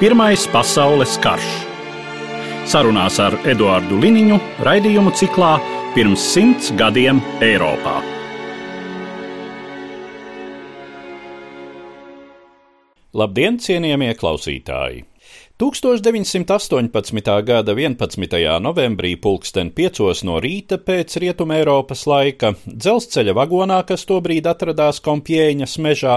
Pirmais pasaules karš. Sarunās ar Eduāru Liniņu raidījumu ciklā Pirms simts gadiem Eiropā. Labdien, cienījamie klausītāji! 1918. gada 11. novembrī pulksten 5 no rīta pēc Rietumē Eiropas laika dzelzceļa vagonā, kas tobrīd atradās Kompjēņas mežā,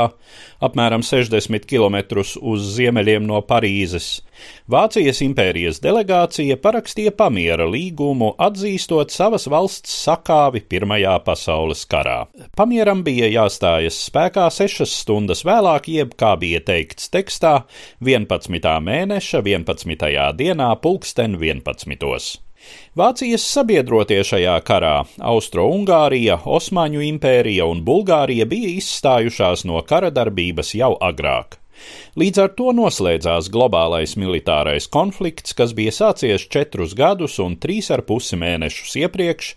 apmēram 60 km uz ziemeļiem no Parīzes, Vācijas impērijas delegācija parakstīja pamiera līgumu, atzīstot savas valsts sakāvi Pirmajā pasaules karā. Pamieram bija jāstājas spēkā sešas stundas vēlāk, jeb, kā bija teikts tekstā, 11. mēneša 11. dienā pulksten 11. Vācijas sabiedrotie šajā karā - Austro-Ungārija, Osmaņu impērija un Bulgārija bija izstājušās no kara darbības jau agrāk. Līdz ar to noslēdzās globālais militārais konflikts, kas bija sācies četrus gadus un trīs ar pusi mēnešus iepriekš,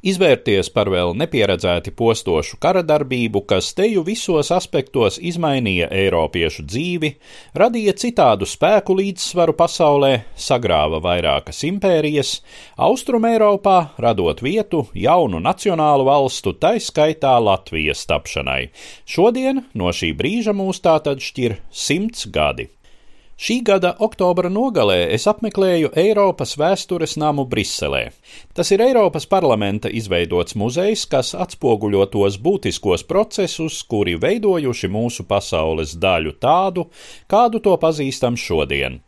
izvērties par vēl nepieredzēti postošu kara darbību, kas teju visos aspektos izmainīja Eiropiešu dzīvi, radīja citādu spēku līdzsvaru pasaulē, sagrāva vairākas impērijas, Austrum Eiropā radot vietu jaunu nacionālu valstu, taiskaitā Latvijas tapšanai. Šodien no šī brīža mūs tātad šķir simt simts gadi. Šī gada oktobra nogalē es apmeklēju Eiropas vēstures namu Briselē. Tas ir Eiropas parlamenta izveidots muzejs, kas atspoguļo tos būtiskos procesus, kuri veidojuši mūsu pasaules daļu tādu, kādu to pazīstam šodien.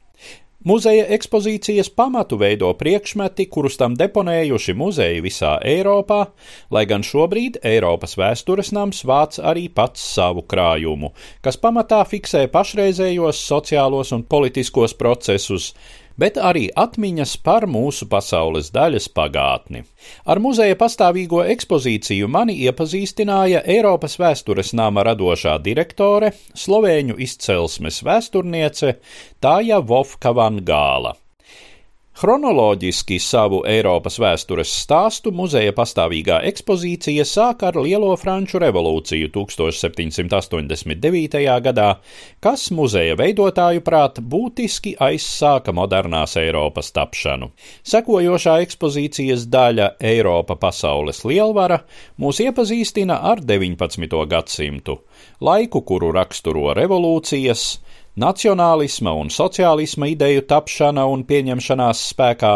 Muzeja ekspozīcijas pamatu veido priekšmeti, kurus tam deponējuši muzeji visā Eiropā, lai gan šobrīd Eiropas vēstures nams vāc arī pats savu krājumu, kas pamatā fiksē pašreizējos sociālos un politiskos procesus, bet arī atmiņas par mūsu pasaules daļas pagātni. Ar muzeja pastāvīgo ekspozīciju mani iepazīstināja Eiropas vēstures nama radošā direktore, slovēņu izcelsmes vēsturniece Tāja Vovka Van Gāla. Chronoloģiski savu Eiropas vēstures stāstu muzeja pastāvīgā ekspozīcija sāk ar Lielo Franču revolūciju 1789. gadā, kas muzeja veidotāju prāt būtiski aizsāka modernās Eiropas tapšanu. Sekojošā ekspozīcijas daļa Eiropa pasaules lielvara mūs iepazīstina ar 19. gadsimtu, laiku, kuru raksturo revolūcijas, nacionālisma un sociālisma ideju tapšana un pieņemšanās spēkā,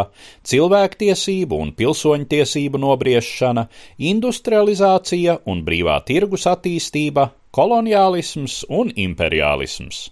cilvēktiesību un pilsoņtiesību nobriešana, industrializācija un brīvā tirgus attīstība, koloniālisms un imperiālisms.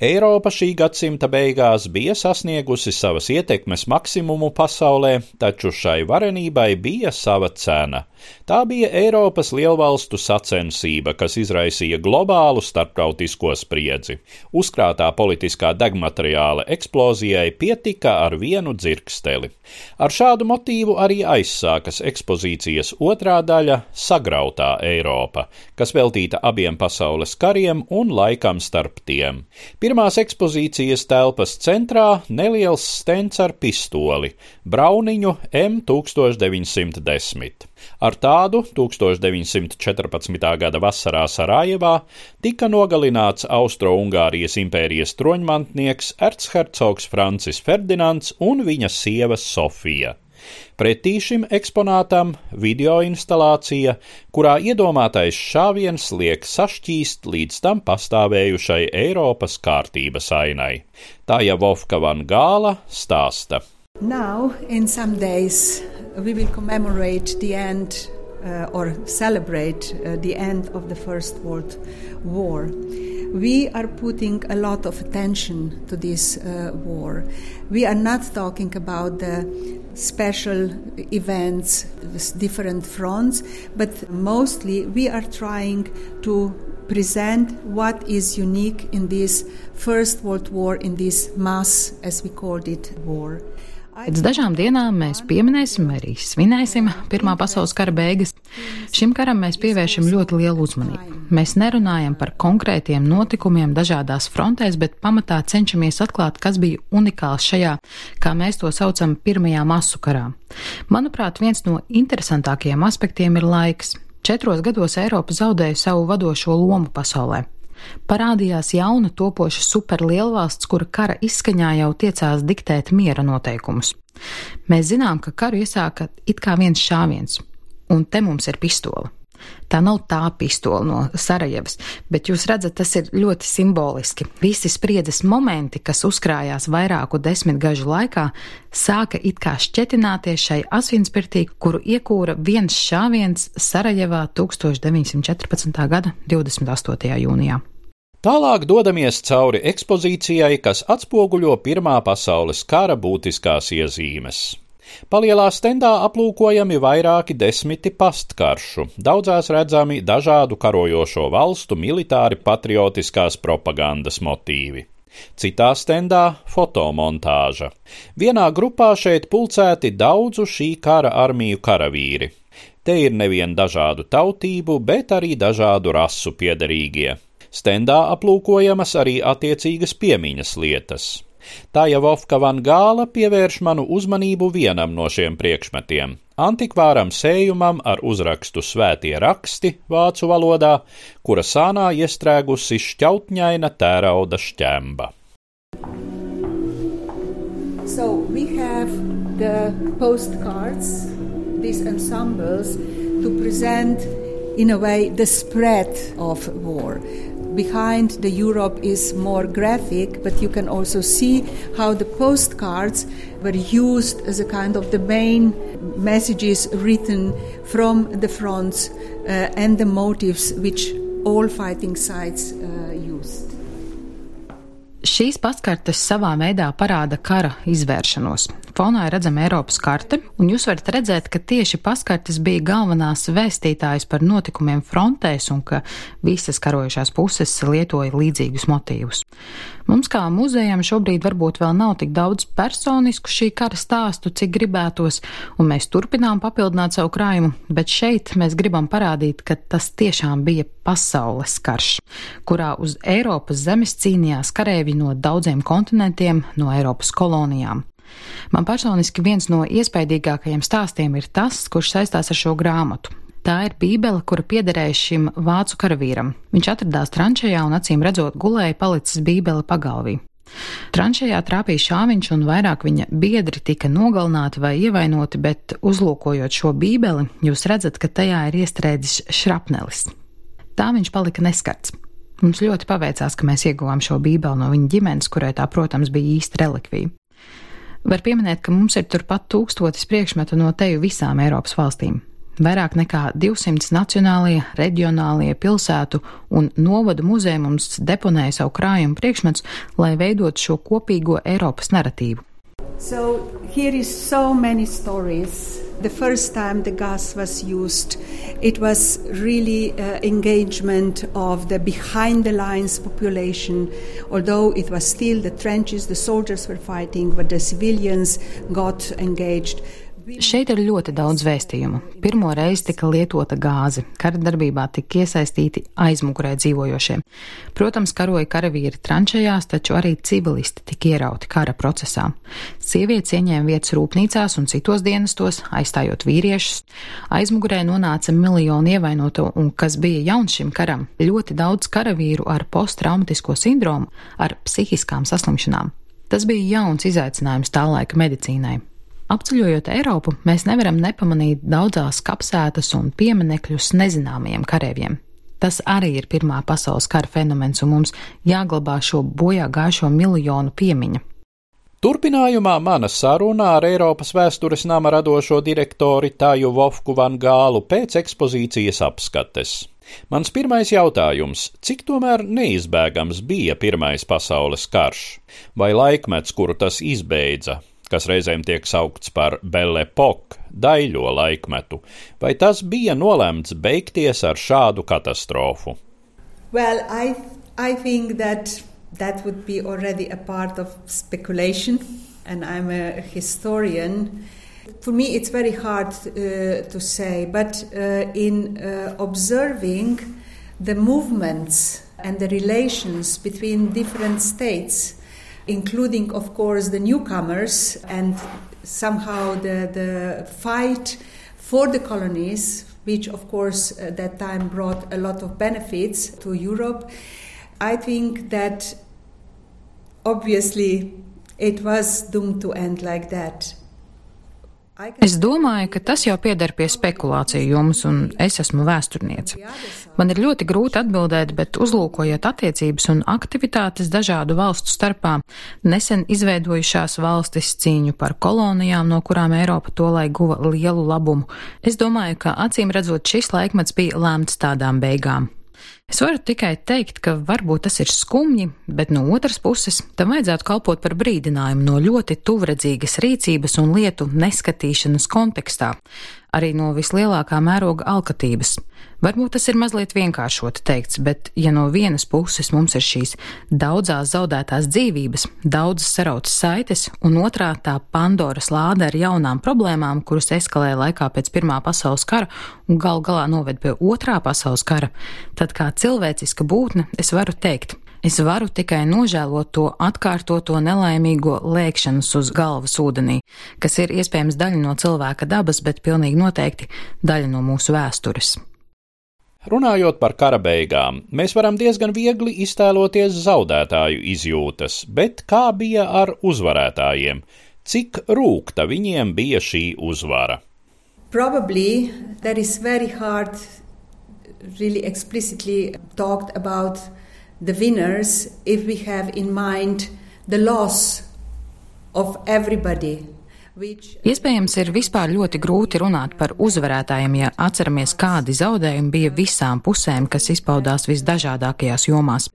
Eiropa šī gadsimta beigās bija sasniegusi savas ietekmes maksimumu pasaulē, taču šai varenībai bija sava cena. Tā bija Eiropas lielvalstu sacensība, kas izraisīja globālu starptautisko spriedzi. Uzkrātā politiskā degmateriāla eksplozijai pietika ar vienu dzirksteli. Ar šādu motīvu arī aizsākas ekspozīcijas otrā daļa - Sagrautā Eiropa, kas veltīta abiem pasaules kariem un laikam starp tiem. Pirmās ekspozīcijas telpas centrā neliels stends ar pistoli - Brauniņu M1910. Ar tādu 1914. gada vasarā Sarajevā tika nogalināts Austro-Ungārijas impērijas troņmantnieks Ertshercogs Francis Ferdinands un viņa sieva Sofija. Pretī šim eksponātam video instalācija, kurā iedomātais šāviens liek sašķīst līdz tam pastāvējušai Eiropas kārtības ainai. Tā jau Vovka Van Gāla stāsta. Now, in some days, we will commemorate the end uh, or celebrate uh, the end of the First World War. We are putting a lot of attention to this uh, war. We are not talking about the special events with different fronts, but mostly we are trying to present what is unique in this First World War, in this mass, as we called it, war. Pēc dažām dienām mēs pieminēsim, arī svinēsim Pirmā pasaules kara beigas. Šim karam mēs pievēršam ļoti lielu uzmanību. Mēs nerunājam par konkrētiem notikumiem dažādās frontēs, bet pamatā cenšamies atklāt, kas bija unikāls šajā, kā mēs to saucam, pirmajā masu karā. Manuprāt, viens no interesantākajiem aspektiem ir laiks. Četros gados Eiropa zaudēja savu vadošo lomu pasaulē. Parādījās jauna topoša superlielvalsts, kura kara izskaņā jau tiecās diktēt miera noteikumus. Mēs zinām, ka karu iesāka it kā viens šāviens, un te mums ir pistola. Tā nav tā pistola no Sarajevas, bet jūs redzat, tas ir ļoti simboliski. Visi spriedzes momenti, kas uzkrājās vairāku desmitgažu laikā, sāka it kā šķetināties šai asinsspirtī, kuru iekūra viens šāviens Sarajevā 1914. gada 28. jūnijā. Tālāk dodamies cauri ekspozīcijai, kas atspoguļo Pirmā pasaules kara būtiskās iezīmes. Palielā stendā aplūkojami vairāki desmiti pastkaršu, daudzās redzami dažādu karojošo valstu militāri patriotiskās propagandas motīvi. Citā stendā fotomontāža. Vienā grupā šeit pulcēti daudzu šī kara armiju karavīri. Te ir nevien dažādu tautību, bet arī dažādu rasu piederīgie. Stendā aplūkojamas arī attiecīgas piemiņas lietas. Tāja Vovka van Gāla pievērš manu uzmanību vienam no šiem priekšmetiem - antikvāram sējumam ar uzrakstu Svētie raksti vācu valodā, kura sānā iestrēgusi šķautņaina tērauda šķemba. So we have the postcards, these ensembles, to present in a way the spread of war behind the Europe is more graphic, but you can also see how the postcards were used as a kind of the main messages written from the fronts uh, and the motives which all fighting sides uh, used. Šīs paskartes savā veidā parāda kara izvēršanos. Fonā ir redzama Eiropas karte, un jūs varat redzēt, ka tieši paskartes bija galvenās vēstītājas par notikumiem frontēs un ka visas karojušās puses lietoja līdzīgus motīvus. Mums kā muzejam šobrīd varbūt vēl nav tik daudz personisku šī kara stāstu, cik gribētos, un mēs turpinām papildināt savu krājumu, bet šeit mēs gribam parādīt, ka tas tiešām bija pasaules karš, kurā uz Eiropas zemes cīnījās karēvi no daudziem kontinentiem, no Eiropas kolonijām. Man personiski viens no iespaidīgākajiem stāstiem ir tas, kurš saistās ar šo grāmatu. Tā ir bībele, kura piederēja šim vācu karavīram. Viņš atradās tranšējā un acīm redzot gulēja palicis bībele pagalvī. Tranšējā trāpīja šāviņš, un vairāk viņa biedri tika nogalināti vai ievainoti, bet uzlūkojot šo bībeli, jūs redzat, ka tajā ir iestrēdzis šrapnelis. Tā viņš palika neskarts. Mums ļoti paveicās, ka mēs ieguvām šo bībeli no viņa ģimenes, kurai tā, protams, bija īsta relikvija. Var pieminēt, ka mums ir turpat tūkstotis priekšmetu no teju visām Eiropas valstīm. Vairāk nekā 200 nacionālie, reģionālie pilsētu un novadu muzeji mums deponēja savu krājumu priekšmetus, lai veidotu šo kopīgo Eiropas narratīvu. So The first time the gas was used, it was really uh, engagement of the behind the lines population. Although it was still the trenches, the soldiers were fighting, but the civilians got engaged. Šeit ir ļoti daudz vēstījumu. Pirmo reizi tika lietota gāze, kara darbībā tika iesaistīti aizmugurē dzīvojošie. Protams, karoja karavīri tranšējās, taču arī civilisti tika ierauti kara procesā. Sievietes ieņēma vietas rūpnīcās un citos dienestos, aizstājot vīriešus. Aizmugurē nonāca miljoni ievainoto, un kas bija jauns šim karam, ļoti daudz karavīru ar posttraumatisko sindromu, ar psihiskām saslimšanām. Tas bija jauns izaicinājums tā laika medicīnai. Apceļojot Eiropu, mēs nevaram nepamanīt daudzās kapsētas un pieminekļus nezināmajiem karavīriem. Tas arī ir Pirmā pasaules kara fenomens, un mums jāglabā šo bojā gājušo miljonu piemiņu. Turpinājumā mana saruna ar Eiropas vēstures nama radošo direktori Tāju Vovku Van Gālu pēc ekspozīcijas apskates. Mans pirmais jautājums - cik tomēr neizbēgams bija Pirmais pasaules karš, vai laikmets, kuru tas izbeidza, kas reizēm tiek saukts par Belle Epoque, daļo laikmetu, vai tas bija nolemts beigties ar šādu katastrofu? Well, I, I think that that would be already a part of speculation, and I'm a historian. For me, it's very hard uh, to say, but uh, in uh, observing the movements and the relations between different states, including, of course, the newcomers, and somehow the, the fight for the colonies, which, of course, at that time brought a lot of benefits to Europe. I think that obviously it was doomed to end like that. Es domāju, ka tas jau pieder pie spekulāciju jums, un es esmu vēsturniece. Man ir ļoti grūti atbildēt, bet uzlūkojot attiecības un aktivitātes dažādu valstu starpā, nesen izveidojušās valstis cīņu par kolonijām, no kurām Eiropa tolai guva lielu labumu, es domāju, ka acīm redzot šis laikmets bija lēmts tādām beigām. Es varu tikai teikt, ka varbūt tas ir skumji, bet no otras puses tam vajadzētu kalpot par brīdinājumu no ļoti tuvredzīgas rīcības un lietu neskatīšanas kontekstā, arī no vislielākā mēroga alkatības. Varbūt tas ir mazliet vienkāršot teikts, bet ja no vienas puses mums ir šīs daudzās zaudētās dzīvības, daudzas sarautas saites, un otrā tā Pandoras lāde ar jaunām problēmām, kuras eskalēja laikā pēc Pirmā pasaules kara un gal galā noved pie Otrā pasaules kara, tad kā cilvēciska būtne es varu teikt, Es varu tikai nožēlot to atkārtoto nelaimīgo lēkšanas uz galvas ūdenī, kas ir iespējams daļa no cilvēka dabas, bet pilnīgi noteikti daļa no mūsu vēstures. Runājot par kara beigām, mēs varam diezgan viegli iztēloties zaudētāju izjūtas, bet kā bija ar uzvarētājiem? Cik rūkta viņiem bija šī uzvara? Probably that is very hard really explicitly talked about the winners if we have in mind the loss of everybody Iespējams, ir vispār ļoti grūti runāt par uzvarētājiem, ja atceramies, kādi zaudējumi bija visām pusēm, kas izpaudās visdažādākajās jomās.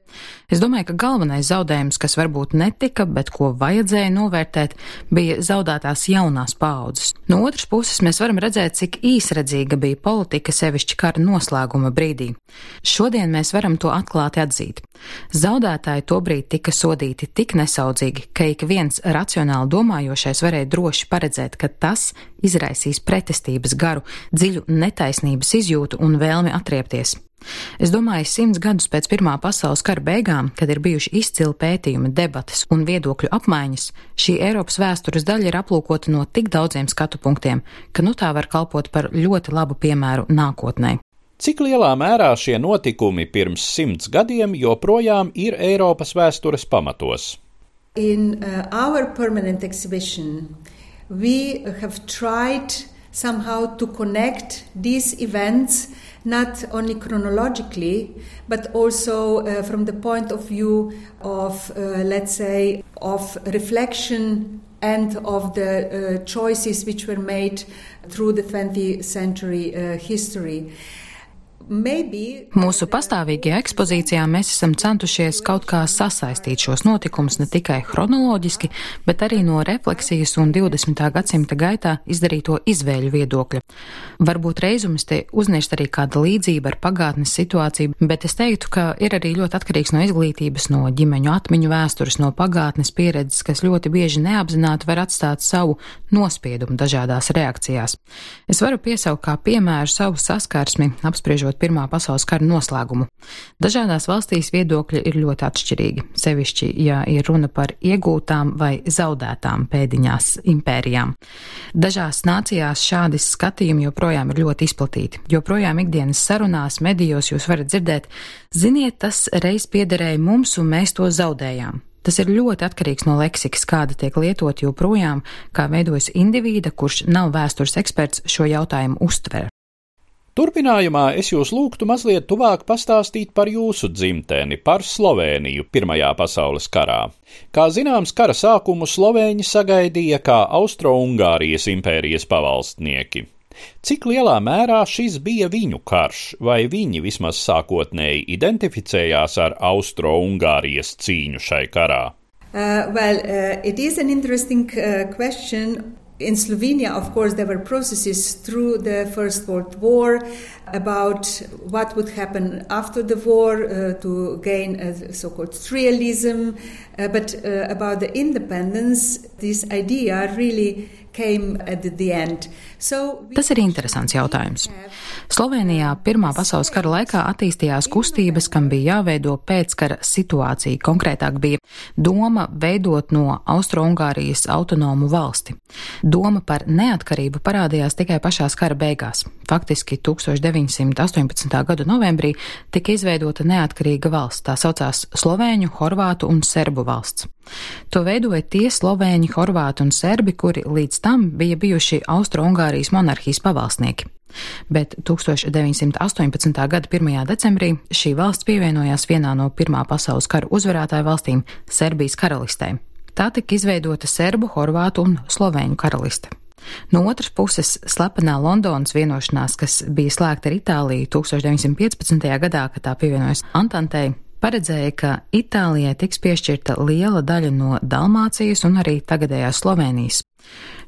Es domāju, ka galvenais zaudējums, kas varbūt netika, bet ko vajadzēja novērtēt, bija zaudētās jaunās paaudzes. No otras puses, mēs varam redzēt, cik īsredzīga bija politika sevišķi kara noslēguma brīdī. Šodien mēs varam to atklāti atzīt. Zaudētāji tobrīd tika sodīti tik nesaudzīgi, ka ik viens racionāli domājošais varēja droši paredzēt, ka tas izraisīs pretestības garu, dziļu netaisnības izjūtu un vēlmi atriepties. Es domāju, simts gadus pēc Pirmā pasaules kara beigām, kad ir bijuši izcili pētījumi, debatas un viedokļu apmaiņas, šī Eiropas vēstures daļa ir aplūkota no tik daudziem skatu punktiem, ka nu tā var kalpot par ļoti labu piemēru nākotnē. Cik lielā mērā šie notikumi pirms simts gadiem joprojām ir Eiropas vēstures pamatos? In uh, our permanent exhibition, we have tried somehow to connect these events not only chronologically but also uh, from the point of view of uh, let's say of reflection and of the uh, choices which were made through the 20th century uh, history Mūsu pastāvīgajā ekspozīcijā mēs esam centušies kaut kā sasaistīt šos notikumus ne tikai chronoloģiski, bet arī no refleksijas un 20. gadsimta gaitā izdarīto izvēļu viedokļa. Varbūt reizums te uznirst arī kāda līdzība ar pagātnes situāciju, bet es teiktu, ka ir arī ļoti atkarīgs no izglītības, no ģimeņu atmiņu vēstures, no pagātnes pieredzes, kas ļoti bieži neapzināti var atstāt savu nospiedumu dažādās reakcijās. Es varu piesaukt kā piemēru savu saskarsmi, apspriežot Pirmā pasaules kara noslēgumu. Dažādās valstīs viedokļi ir ļoti atšķirīgi, sevišķi, ja ir runa par iegūtām vai zaudētām pēdiņās impērijām. Dažās nācijās šādi skatījumi joprojām ir ļoti izplatīti. Joprojām ikdienas sarunās, medijos jūs varat dzirdēt, ziniet, tas reiz piederēja mums un mēs to zaudējām. Tas ir ļoti atkarīgs no leksikas, kāda tiek lietot joprojām, kā veidojas indivīda, kurš nav vēstures eksperts, šo jautājumu uztver. Turpinājumā es jūs lūgtu mazliet tuvāk pastāstīt par jūsu dzimteni, par Sloveniju Pirmajā pasaules karā. Kā zināms, kara sākumu Slovēņi sagaidīja kā Austro-Ungārijas impērijas pavalstnieki. Cik lielā mērā šis bija viņu karš, vai viņi vismaz sākotnēji identificējās ar Austro-Ungārijas cīņu šai karā? Uh, well, uh, it is an interesting uh, question In Slovenia, of course, there were processes through the First World War about what would happen after the war uh, to gain a so called trialism. Uh, but uh, about the independence, this idea really Tas ir interesants jautājums. Slovenijā Pirmā pasaules kara laikā attīstījās kustības, kam bija jāveido pēckara situācija. Konkrētāk bija doma veidot no Austro-Ungārijas autonomu valsti. Doma par neatkarību parādījās tikai pašās kara beigās. Faktiski 1918. gada novembrī tika izveidota neatkarīga valsts, tā saucās Slovēņu, Horvātu un Serbu valsts. To veidoja tie slovēņi, horvāti un serbi, kuri līdz tam bija bijuši Austro-Ungārijas monarhijas pavalsnieki. Bet 1918. gada 1. decembrī šī valsts pievienojās vienā no Pirmā pasaules kara uzvarētāju valstīm - Serbijas karalistē. Tā tika izveidota Serbu, Horvātu un Slovēņu karaliste. No otras puses, slepenā Londonas vienošanās, kas bija slēgta ar Itāliju 1915. gadā, kad tā pievienojas Antantei, paredzēja, ka Itālijai tiks piešķirta liela daļa no Dalmācijas un arī tagadējās Slovenijas.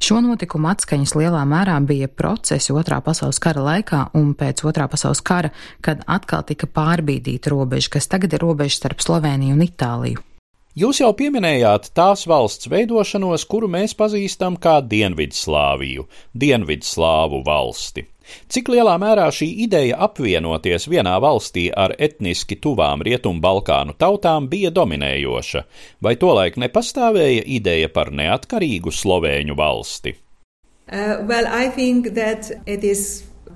Šo notikumu atskaņas lielā mērā bija procesi Otrā pasaules kara laikā un pēc Otrā pasaules kara, kad atkal tika pārbīdīta robeža, kas tagad ir robeža starp Sloveniju un Itāliju. Jūs jau pieminējāt tās valsts veidošanos, kuru mēs pazīstam kā Dienvidslāviju, Dienvidslāvu valsti. Cik lielā mērā šī ideja apvienoties vienā valstī ar etniski tuvām Rietumbalkānu tautām bija dominējoša, vai tolaik nepastāvēja ideja par neatkarīgu Slovēņu valsti? Uh, well,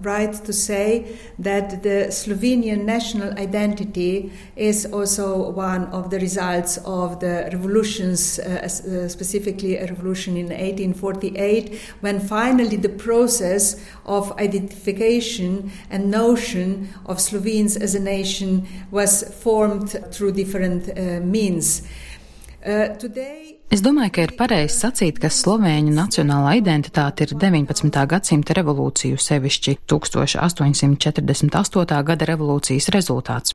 right to say that the Slovenian national identity is also one of the results of the revolutions, uh, uh, specifically a revolution in 1848, when finally the process of identification and notion of Slovenes as a nation was formed through different uh, means. Uh, Es domāju, ka ir pareizi sacīt, ka slovēņu nacionālā identitāte ir 19. gadsimta revolūciju, sevišķi 1848. gada revolūcijas rezultāts.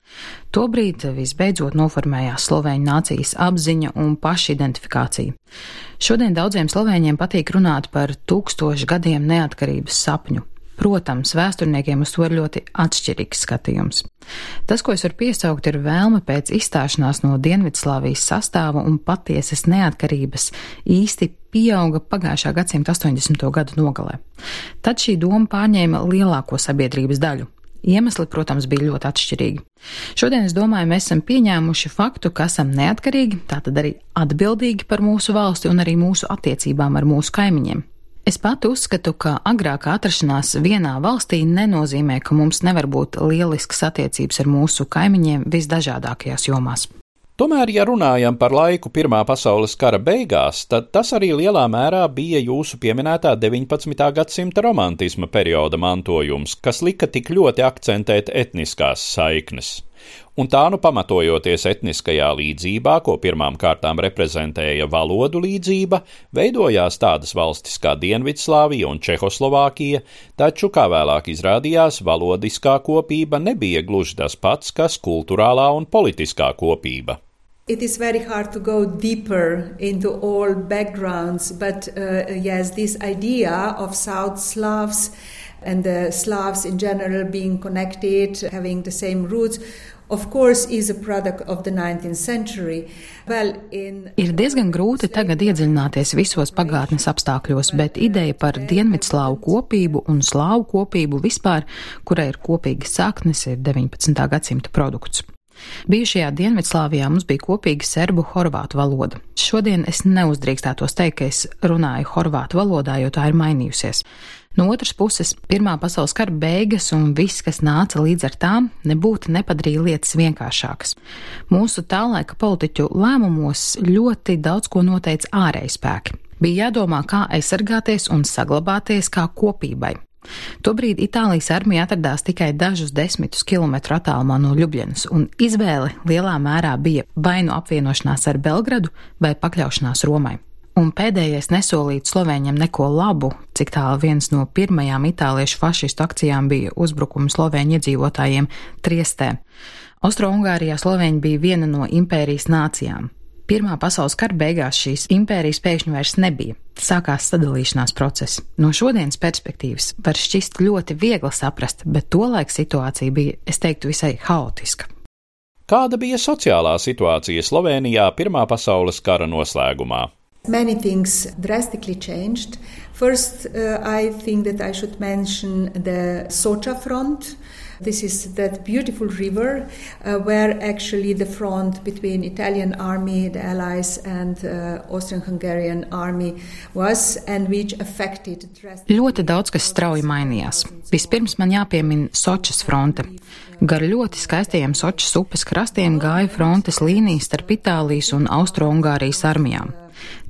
Tobrīd visbeidzot noformējās slovēņu nācijas apziņa un pašidentifikācija. Šodien daudziem slovēņiem patīk runāt par tūkstošu gadiem neatkarības sapņu. Protams, vēsturniekiem uz to ir ļoti atšķirīgs skatījums. Tas, ko es varu piesaukt, ir vēlme pēc izstāšanās no Dienvidslāvijas sastāva un patiesas neatkarības īsti pieauga pagājušā gadsimta 80. gadu nogalē. Tad šī doma pārņēma lielāko sabiedrības daļu. Iemesli, protams, bija ļoti atšķirīgi. Šodien, es domāju, mēs esam pieņēmuši faktu, ka esam neatkarīgi, tātad arī atbildīgi par mūsu valsti un arī mūsu attiecībām ar mūsu kaimiņiem. Es pati uzskatu, ka agrākā atrašanās vienā valstī nenozīmē, ka mums nevar būt lieliskas attiecības ar mūsu kaimiņiem visdažādākajās jomās. Tomēr, ja runājam par laiku Pirmā pasaules kara beigās, tad tas arī lielā mērā bija jūsu pieminētā 19. gadsimta romantisma perioda mantojums, kas lika tik ļoti akcentēt etniskās saiknes. Un tā nu pamatojoties etniskajā līdzībā, ko pirmām kārtām reprezentēja valodu līdzība, veidojās tādas valstis kā Dienvidslāvija un Čehoslovākija, taču, kā vēlāk izrādījās, valodiskā kopība nebija gluži tas pats, kas kultūrālā un politiskā kopība. It is very hard to go deeper into all backgrounds, but uh, yes, this idea of South Slavs and the Slavs in general being connected, having the same roots, of course, is a product of the 19th century. Well, in... Ir diezgan grūti tagad iedziļināties visos pagātnes apstākļos, bet ideja par dienvidslāvu kopību un slāvu kopību vispār, kurai ir kopīgas saknes, ir 19. gadsimta produkts. Bijušajā Dienvidslāvijā mums bija kopīga serbu horvātu valoda. Šodien es neuzdrīkstētos teikt, ka es runāju horvātu valodā, jo tā ir mainījusies. No otras puses, Pirmā pasaules kara beigas un viss, kas nāca līdz ar tām, nebūtu nepadarīja lietas vienkāršākas. Mūsu tālaika politiķu lēmumos ļoti daudz ko noteica ārēji spēki. Bija jādomā, kā aizsargāties un saglabāties kā kopībai. Tobrīd Itālijas armija atradās tikai dažus desmitus kilometru attālumā no Ljubljanas, un izvēle lielā mērā bija vai nu apvienošanās ar Belgradu vai pakļaušanās Romai. Un pēdējais nesolīt Slovēņiem neko labu, cik tālu viens no pirmajām itāliešu fašistu akcijām bija uzbrukums Slovēņu iedzīvotājiem Triestē. Austro-Ungārijā Slovēņi bija viena no impērijas nācijām. Pirmā pasaules kara beigās šīs impērijas pēkšņi vairs nebija. Sākās sadalīšanās process. No šodienas perspektīvas var šķist ļoti viegli saprast, bet tolaik situācija bija, es teiktu, visai haotiska. Kāda bija sociālā situācija Slovenijā Pirmā pasaules kara noslēgumā? Many things drastically changed. First, uh, I think that I should mention the Socha front. This is that beautiful river uh, where actually the front between Italian army, the Allies, and uh, Austrian-Hungarian army was, and which affected. Ļoti daudz kas strauji mainījās. Vispirms man jāpiemina Sočas fronte. Gar ļoti skaistajiem Sočas upes krastiem gāja frontes līnijas starp Itālijas un Austro-Ungārijas armijām.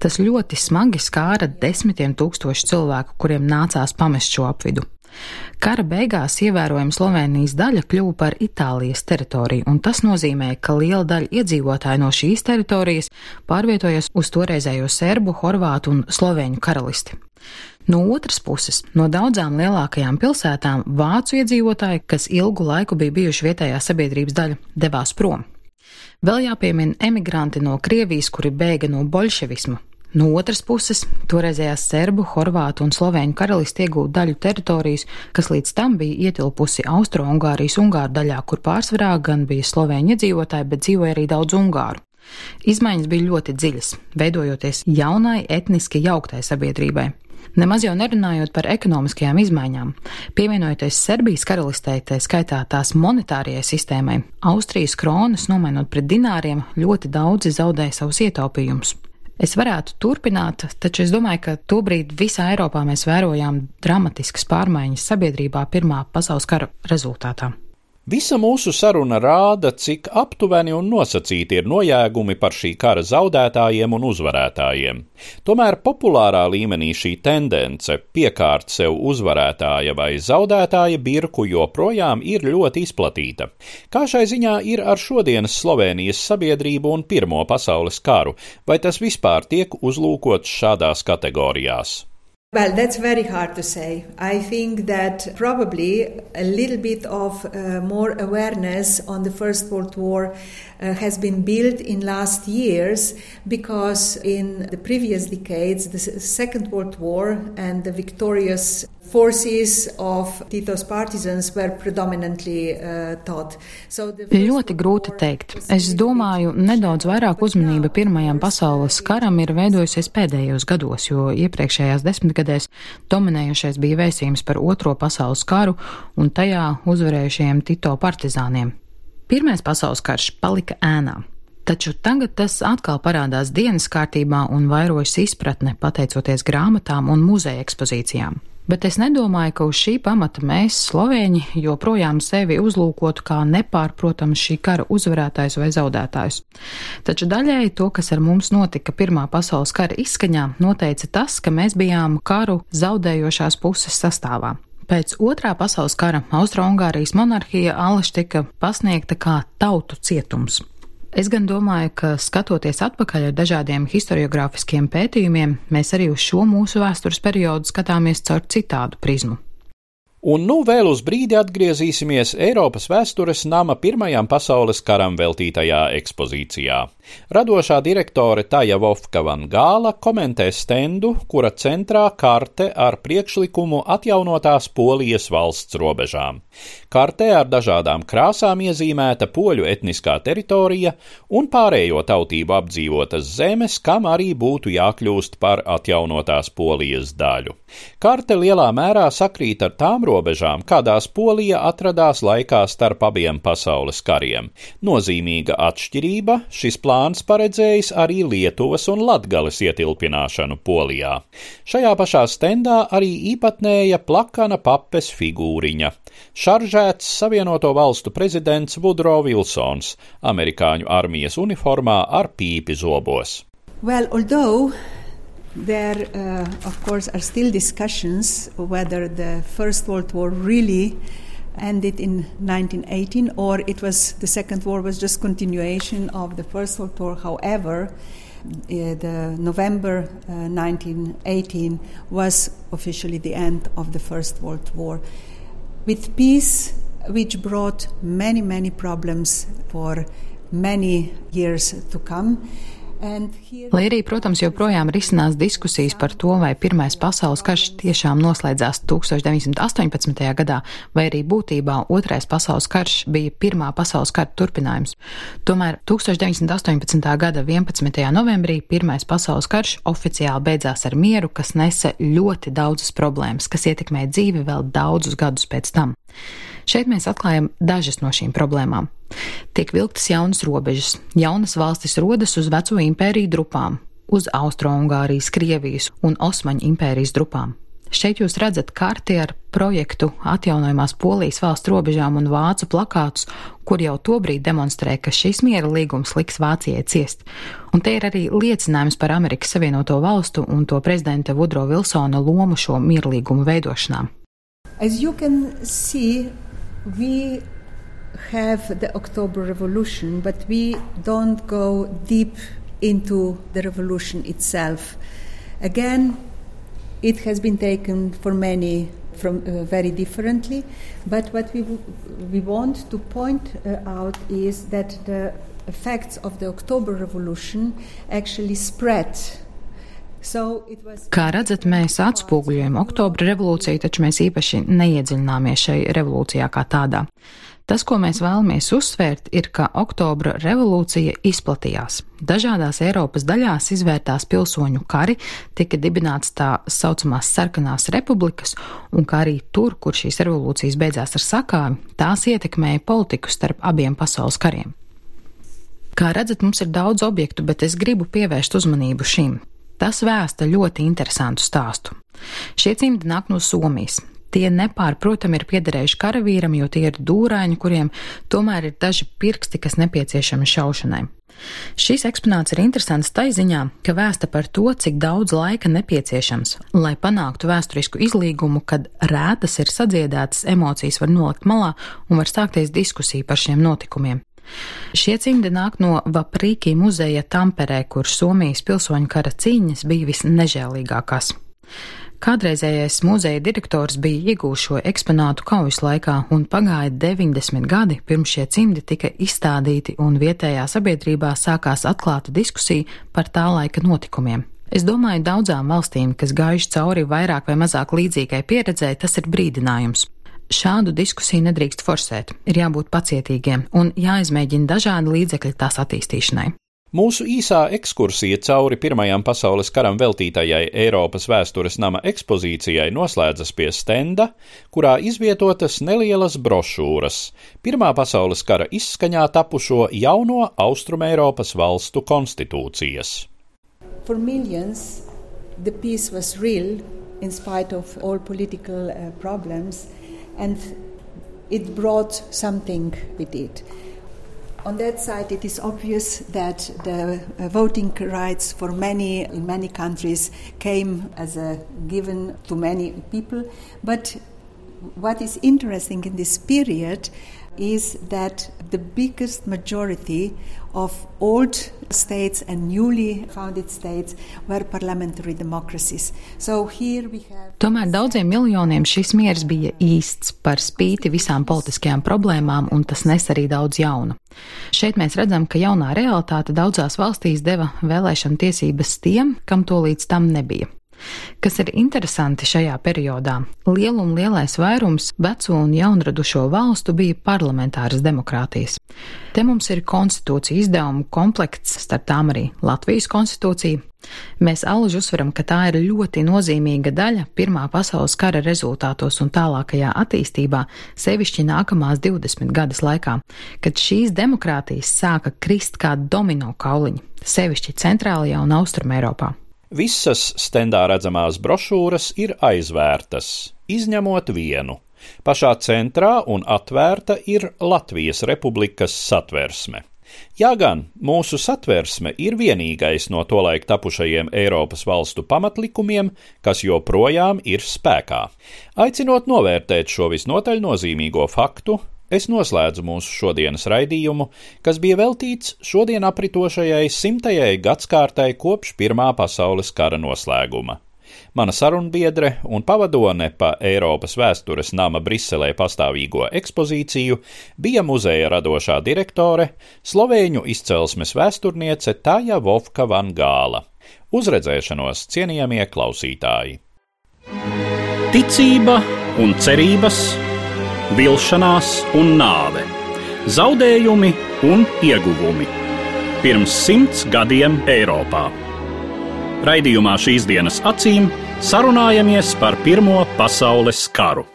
Tas ļoti smagi skāra desmitiem tūkstošu cilvēku, kuriem nācās pamest šo apvidu. Kara beigās ievērojama Slovenijas daļa kļuva par Itālijas teritoriju, un tas nozīmē, ka liela daļa iedzīvotāju no šīs teritorijas pārvietojas uz toreizējo serbu, horvātu un slovēņu karalisti. No otras puses, no daudzām lielākajām pilsētām vācu iedzīvotāji, kas ilgu laiku bija bijuši vietējā sabiedrības daļa, devās prom. Vēl jāpiemina emigranti no Krievijas, kuri bēga no bolševisma, No otras puses, toreizējās serbu, horvātu un slovēņu karalisti iegūta daļu teritorijas, kas līdz tam bija ietilpusi Austro-Ungārijas Ungāru daļā, kur pārsvarā gan bija slovēņu iedzīvotāji, bet dzīvoja arī daudz Ungāru. Izmaiņas bija ļoti dziļas, veidojoties jaunai etniski jauktai sabiedrībai. Nemaz jau nerunājot par ekonomiskajām izmaiņām. Pievienojoties Serbijas karalistē, tā skaitā tās monetārajai sistēmai, Austrijas kronas nomainot pret dināriem, ļoti daudzi zaudēja savus ietaupījumus. Es varētu turpināt, taču es domāju, ka tobrīd visā Eiropā mēs vērojām dramatiskas pārmaiņas sabiedrībā Pirmā pasaules kara rezultātā. Visa mūsu saruna rāda, cik aptuveni un nosacīti ir nojēgumi par šī kara zaudētājiem un uzvarētājiem. Tomēr populārā līmenī šī tendence piekārt sev uzvarētāja vai zaudētāja birku joprojām ir ļoti izplatīta. Kā šai ziņā ir ar šodienas Slovenijas sabiedrību un Pirmo pasaules karu, vai tas vispār tiek uzlūkots šādās kategorijās? Well, that's very hard to say. I think that probably a little bit of uh, more awareness on the First World War has been built in last years because in the previous decades, the Second World War and the victorious forces of Tito's partisans were predominantly uh, taught. So Ļoti grūti teikt. Es domāju, nedaudz vairāk uzmanība Pirmajam pasaules karam ir veidojusies pēdējos gados, jo iepriekšējās desmitgadēs dominējušais bija vēstījums par Otro pasaules karu un tajā uzvarējušajiem Tito partizāniem. Pirmais pasaules karš palika ēnā. Taču tagad tas atkal parādās dienas kārtībā un vairojas izpratne pateicoties grāmatām un muzeja ekspozīcijām. Bet es nedomāju, ka uz šī pamata mēs, slovēņi, joprojām sevi uzlūkotu kā nepārprotams šī kara uzvarētājs vai zaudētājs. Taču daļēji to, kas ar mums notika Pirmā pasaules kara izskaņā, noteica tas, ka mēs bijām karu zaudējošās puses sastāvā. Pēc otrā pasaules kara Austro-Ungārijas monarhija Alaša tika pasniegta kā tautu cietums. Es gan domāju, ka skatoties atpakaļ ar dažādiem historiografiskiem pētījumiem, mēs arī uz šo mūsu vēstures periodu skatāmies caur citādu prizmu. Un nu vēl uz brīdi atgriezīsimies Eiropas vēstures nama Pirmajam pasaules karam veltītajā ekspozīcijā. Radošā direktore Taja Vofka Van Gāla komentē stendu, kura centrā karte ar priekšlikumu atjaunotās Polijas valsts robežām. Kartē ar dažādām krāsām iezīmēta poļu etniskā teritorija un pārējo tautību apdzīvotas zemes, kam arī būtu jākļūst par atjaunotās Polijas daļu. Karte lielā mērā sakrīt ar tām robežām, kādās Polija atradās laikā starp abiem pasaules kariem. Nozīmīga atšķirība šis plāns paredzējis arī Lietuvas un Latgales ietilpināšanu Polijā. Šajā pašā stendā arī īpatnēja plakana papes figūriņa. Šaržēts Savienoto valstu prezidents Vudro Vilsons, amerikāņu armijas uniformā ar pīpi zobos. Well, although There, uh, of course, are still discussions whether the First World War really ended in 1918 or it was the Second War was just continuation of the First World War. However, uh, the November uh, 1918 was officially the end of the First World War, with peace, which brought many many problems for many years to come Lai arī, protams, joprojām risinās diskusijas par to, vai Pirmais pasaules karš tiešām noslēdzās 1918. gadā, vai arī būtībā Otrais pasaules karš bija Pirmā pasaules kara turpinājums. Tomēr 1918. gada 11. novembrī Pirmais pasaules karš oficiāli beidzās ar mieru, kas nesa ļoti daudzas problēmas, kas ietekmē dzīvi vēl daudzus gadus pēc tam. Šeit mēs atklājam dažas no šīm problēmām. Tiek vilktas jaunas robežas, jaunas valstis rodas uz veco impēriju drupām, uz Austro-Ungārijas, Krievijas un Osmaņu impērijas drupām. Šeit jūs redzat karti ar projektu atjaunojumās Polijas valsts robežām un vācu plakātus, kur jau tobrīd demonstrē, ka šis miera līgums liks Vācijai ciest. Un te ir arī liecinājums par Amerikas Savienoto Valstu un to prezidenta Vudro Vilsona lomu šo mierlīgumu veidošanā. As you can see, we have the October Revolution, but we don't go deep into the revolution itself. Again, it has been taken for many from uh, very differently, but what we we want to point uh, out is that the effects of the October Revolution actually spread Kā redzat, mēs atspoguļojam oktobra revolūciju, taču mēs īpaši neiedziļināmies šai revolūcijā kā tādā. Tas, ko mēs vēlamies uzsvērt, ir, ka oktobra revolūcija izplatījās. Dažādās Eiropas daļās izvērtās pilsoņu kari, tika dibināts tā saucamās sarkanās republikas, un kā arī tur, kur šīs revolūcijas beidzās ar sakāvi, tās ietekmēja politiku starp abiem pasaules kariem. Kā redzat, mums ir daudz objektu, bet es gribu pievērst uzmanību šim. Tas vēsta ļoti interesantu stāstu. Šie cimdi nāk no Somijas. Tie nepārprotami ir piederējuši karavīram, jo tie ir dūraini, kuriem tomēr ir daži pirksti, kas nepieciešami šaušanai. Šīs eksponāts ir interesants tai ziņā, ka vēsta par to, cik daudz laika nepieciešams, lai panāktu vēsturisku izlīgumu, kad rētas ir sadziedētas, emocijas var nolikt malā un var sākties diskusija par šiem notikumiem. Šie cimdi nāk no Vaprīkī muzeja Tamperē, kur Somijas pilsoņu kara cīņas bija visnežēlīgākās. Kādreizējais muzeja direktors bija iegūšo eksponātu kaujas laikā, un pagāja 90 gadi, pirms šie cimdi tika izstādīti, un vietējā sabiedrībā sākās atklāta diskusija par tā laika notikumiem. Es domāju, daudzām valstīm, kas gājuši cauri vairāk vai mazāk līdzīgai pieredzē, tas ir brīdinājums. Šādu diskusiju nedrīkst forsēt, ir jābūt pacietīgiem un jāizmēģina dažādi līdzekļi tās attīstīšanai. Mūsu īsā ekskursija cauri Pirmajam pasaules karam veltītajai Eiropas vēstures nama ekspozīcijai noslēdzas pie stenda, kurā izvietotas nelielas brošūras Pirmā pasaules kara izskaņā tapušo jauno Austrumēropas valstu konstitūcijas. For millions, the peace was real in spite of all political uh, problems and it brought something with it. On that side, it is obvious that the uh, voting rights for many in many countries came as a given to many people. But what is interesting in this period is that the biggest majority of old states and newly founded states were parliamentary democracies. So here we have Tomēr daudziem miljoniem šis miers bija īsts par spīti visām politiskajām problēmām, un tas nes arī daudz jaunu. Šeit mēs redzam, ka jaunā realitāte daudzās valstīs deva vēlēšana tiesības tiem, kam to līdz tam nebija. Kas ir interesanti šajā periodā, lielum lielais vairums veco un jaunradušo valstu bija parlamentāras demokrātijas. Te mums ir konstitūcija izdevumu komplekts, starp tām arī Latvijas konstitūcija. Mēs aluži uzsveram, ka tā ir ļoti nozīmīga daļa Pirmā pasaules kara rezultātos un tālākajā attīstībā, sevišķi nākamās 20 gadas laikā, kad šīs demokrātijas sāka krist kā domino kauliņi, sevišķi centrālajā un austrumē Eiropā. Visas stendā redzamās brošūras ir aizvērtas, izņemot vienu. Pašā centrā un atvērta ir Latvijas Republikas satversme. Jā, gan mūsu satversme ir vienīgais no tolaik tapušajiem Eiropas valstu pamatlikumiem, kas joprojām ir spēkā. Aicinot novērtēt šo visnotaļ nozīmīgo faktu, es noslēdzu mūsu šodienas raidījumu, kas bija veltīts šodien apritošajai simtajai gadskārtai kopš Pirmā pasaules kara noslēguma. Mana sarunbiedre un pavadone pa Eiropas vēstures nama Briselē pastāvīgo ekspozīciju bija muzeja radošā direktore, slovēņu izcelsmes vēsturniece Tāja Vovka Van Gāla. Uzredzēšanos cienījamie klausītāji! Ticība un cerības, vilšanās un nāve, zaudējumi un ieguvumi. Pirms simts gadiem Eiropā. Raidījumā šīs dienas acīm sarunājamies par Pirmo pasaules karu.